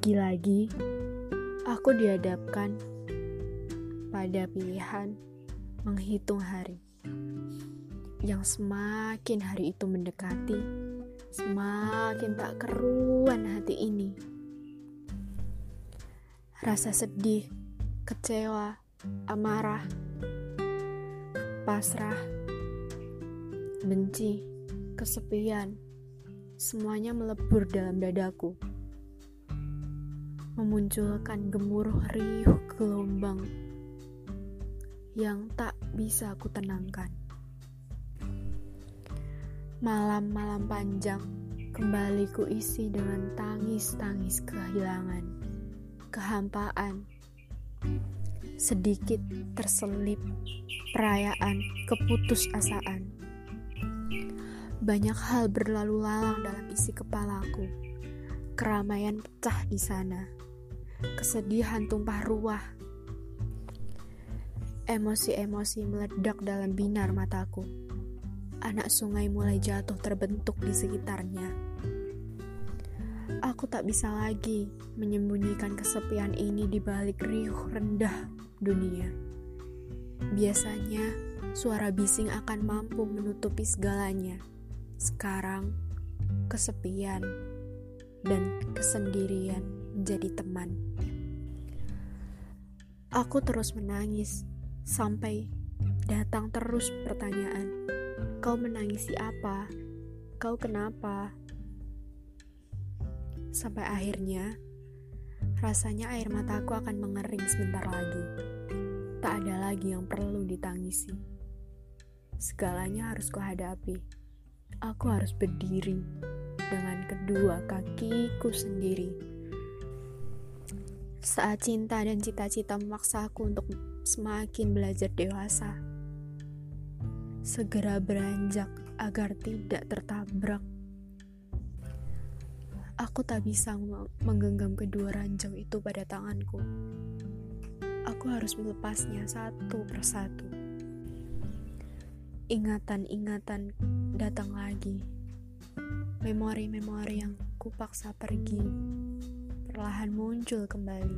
Lagi-lagi, aku dihadapkan pada pilihan menghitung hari. Yang semakin hari itu mendekati, semakin tak keruan hati ini. Rasa sedih, kecewa, amarah, pasrah, benci, kesepian, semuanya melebur dalam dadaku memunculkan gemuruh riuh gelombang yang tak bisa aku tenangkan. Malam-malam panjang kembali ku isi dengan tangis-tangis kehilangan, kehampaan, sedikit terselip perayaan keputusasaan. Banyak hal berlalu lalang dalam isi kepalaku. Keramaian pecah di sana Kesedihan tumpah ruah. Emosi-emosi meledak dalam binar mataku. Anak sungai mulai jatuh terbentuk di sekitarnya. Aku tak bisa lagi menyembunyikan kesepian ini di balik riuh rendah dunia. Biasanya, suara bising akan mampu menutupi segalanya. Sekarang, kesepian dan kesendirian menjadi teman. Aku terus menangis sampai datang terus pertanyaan. Kau menangisi apa? Kau kenapa? Sampai akhirnya, rasanya air mataku akan mengering sebentar lagi. Tak ada lagi yang perlu ditangisi. Segalanya harus kuhadapi. Aku harus berdiri dengan kedua kakiku sendiri saat cinta dan cita-cita memaksa aku untuk semakin belajar dewasa. Segera beranjak agar tidak tertabrak. Aku tak bisa menggenggam kedua ranjang itu pada tanganku. Aku harus melepasnya satu persatu. Ingatan-ingatan datang lagi. Memori-memori yang kupaksa pergi perlahan muncul kembali.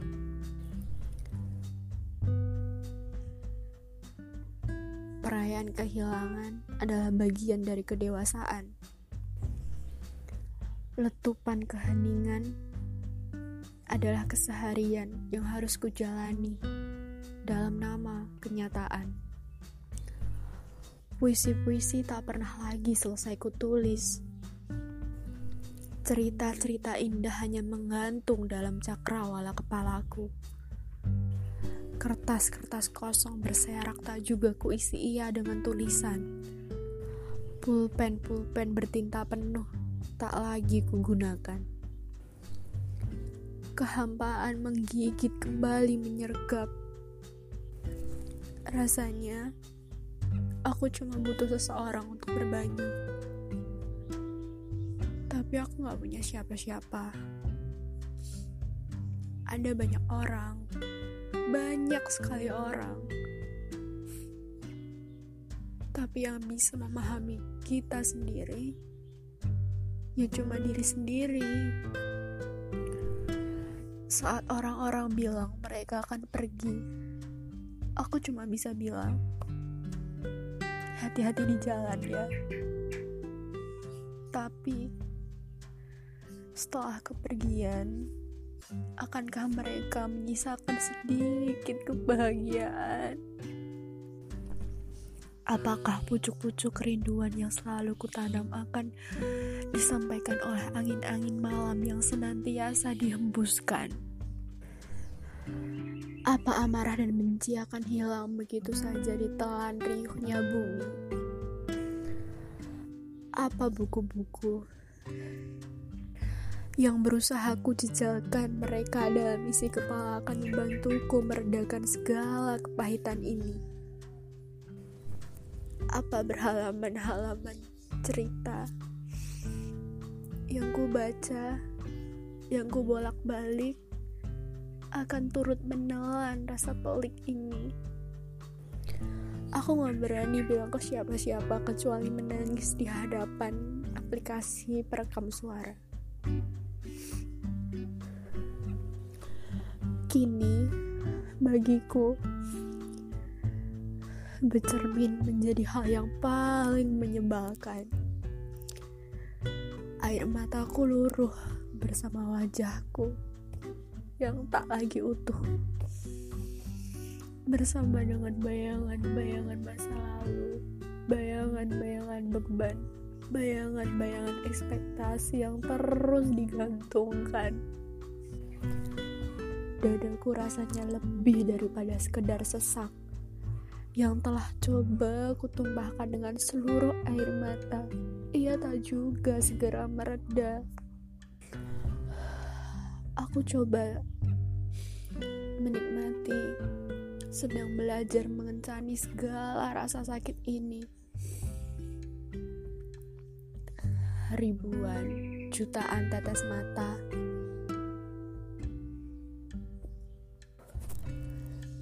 Perayaan kehilangan adalah bagian dari kedewasaan. Letupan keheningan adalah keseharian yang harus kujalani dalam nama kenyataan. Puisi-puisi tak pernah lagi selesai kutulis Cerita-cerita indah hanya menggantung dalam cakrawala kepalaku. Kertas-kertas kosong berserak tak juga kuisi ia dengan tulisan. Pulpen-pulpen bertinta penuh tak lagi kugunakan. Kehampaan menggigit kembali menyergap. Rasanya aku cuma butuh seseorang untuk berbagi tapi aku gak punya siapa-siapa. Ada banyak orang, banyak sekali orang, tapi yang bisa memahami kita sendiri ya cuma diri sendiri. Saat orang-orang bilang mereka akan pergi, aku cuma bisa bilang, hati-hati di jalan ya. Tapi setelah kepergian, akankah mereka menyisakan sedikit kebahagiaan? Apakah pucuk-pucuk kerinduan yang selalu kutanam akan disampaikan oleh angin-angin malam yang senantiasa dihembuskan? Apa amarah dan benci akan hilang begitu saja di telan riuhnya bumi? Apa buku-buku yang berusaha ku jejalkan mereka dalam isi kepala akan membantuku meredakan segala kepahitan ini. Apa berhalaman-halaman cerita yang ku baca, yang ku bolak-balik akan turut menelan rasa pelik ini. Aku gak berani bilang ke siapa-siapa kecuali menangis di hadapan aplikasi perekam suara. Bagiku. Bercermin menjadi hal yang paling menyebalkan. Air mataku luruh bersama wajahku yang tak lagi utuh. Bersama dengan bayangan-bayangan masa lalu, bayangan-bayangan beban, bayangan-bayangan ekspektasi yang terus digantungkan. Dadaku rasanya lebih daripada sekedar sesak yang telah coba kutumpahkan dengan seluruh air mata. Ia tak juga segera mereda. Aku coba menikmati, sedang belajar mengencani segala rasa sakit ini. Ribuan, jutaan tetes mata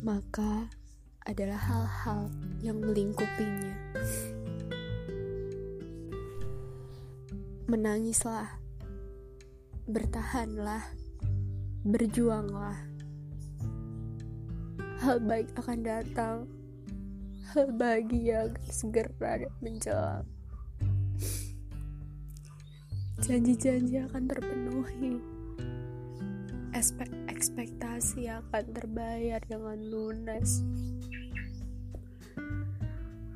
maka adalah hal-hal yang melingkupinya. Menangislah, bertahanlah, berjuanglah. Hal baik akan datang, hal bahagia akan segera menjelang. Janji-janji akan terpenuhi, Expek ekspektasi akan terbayar dengan lunas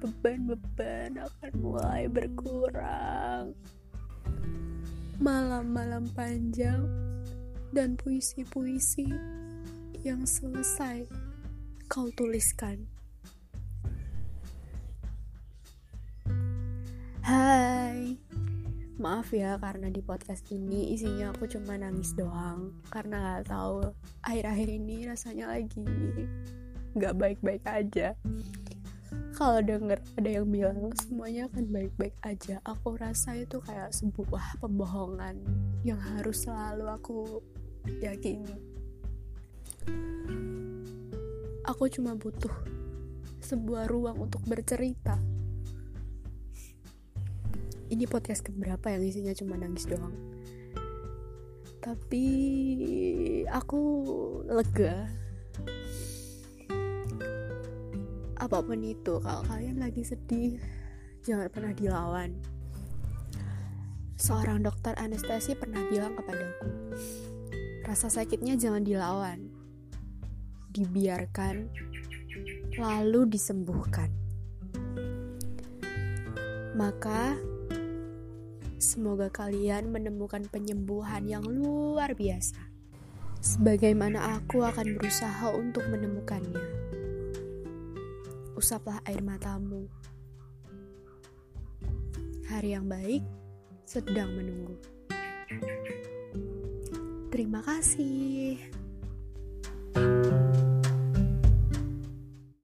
beban-beban akan mulai berkurang. Malam-malam panjang dan puisi-puisi yang selesai kau tuliskan. Hai, maaf ya karena di podcast ini isinya aku cuma nangis doang karena gak tahu akhir-akhir ini rasanya lagi gak baik-baik aja. Kalau denger ada yang bilang semuanya akan baik-baik aja aku rasa itu kayak sebuah pembohongan yang harus selalu aku yakini. Aku cuma butuh sebuah ruang untuk bercerita ini podcast keberapa yang isinya cuma nangis doang? Tapi aku lega. Apa pun itu kalau kalian lagi sedih jangan pernah dilawan. Seorang dokter anestesi pernah bilang kepadaku rasa sakitnya jangan dilawan dibiarkan lalu disembuhkan. Maka semoga kalian menemukan penyembuhan yang luar biasa sebagaimana aku akan berusaha untuk menemukannya usaplah air matamu. Hari yang baik sedang menunggu. Terima kasih.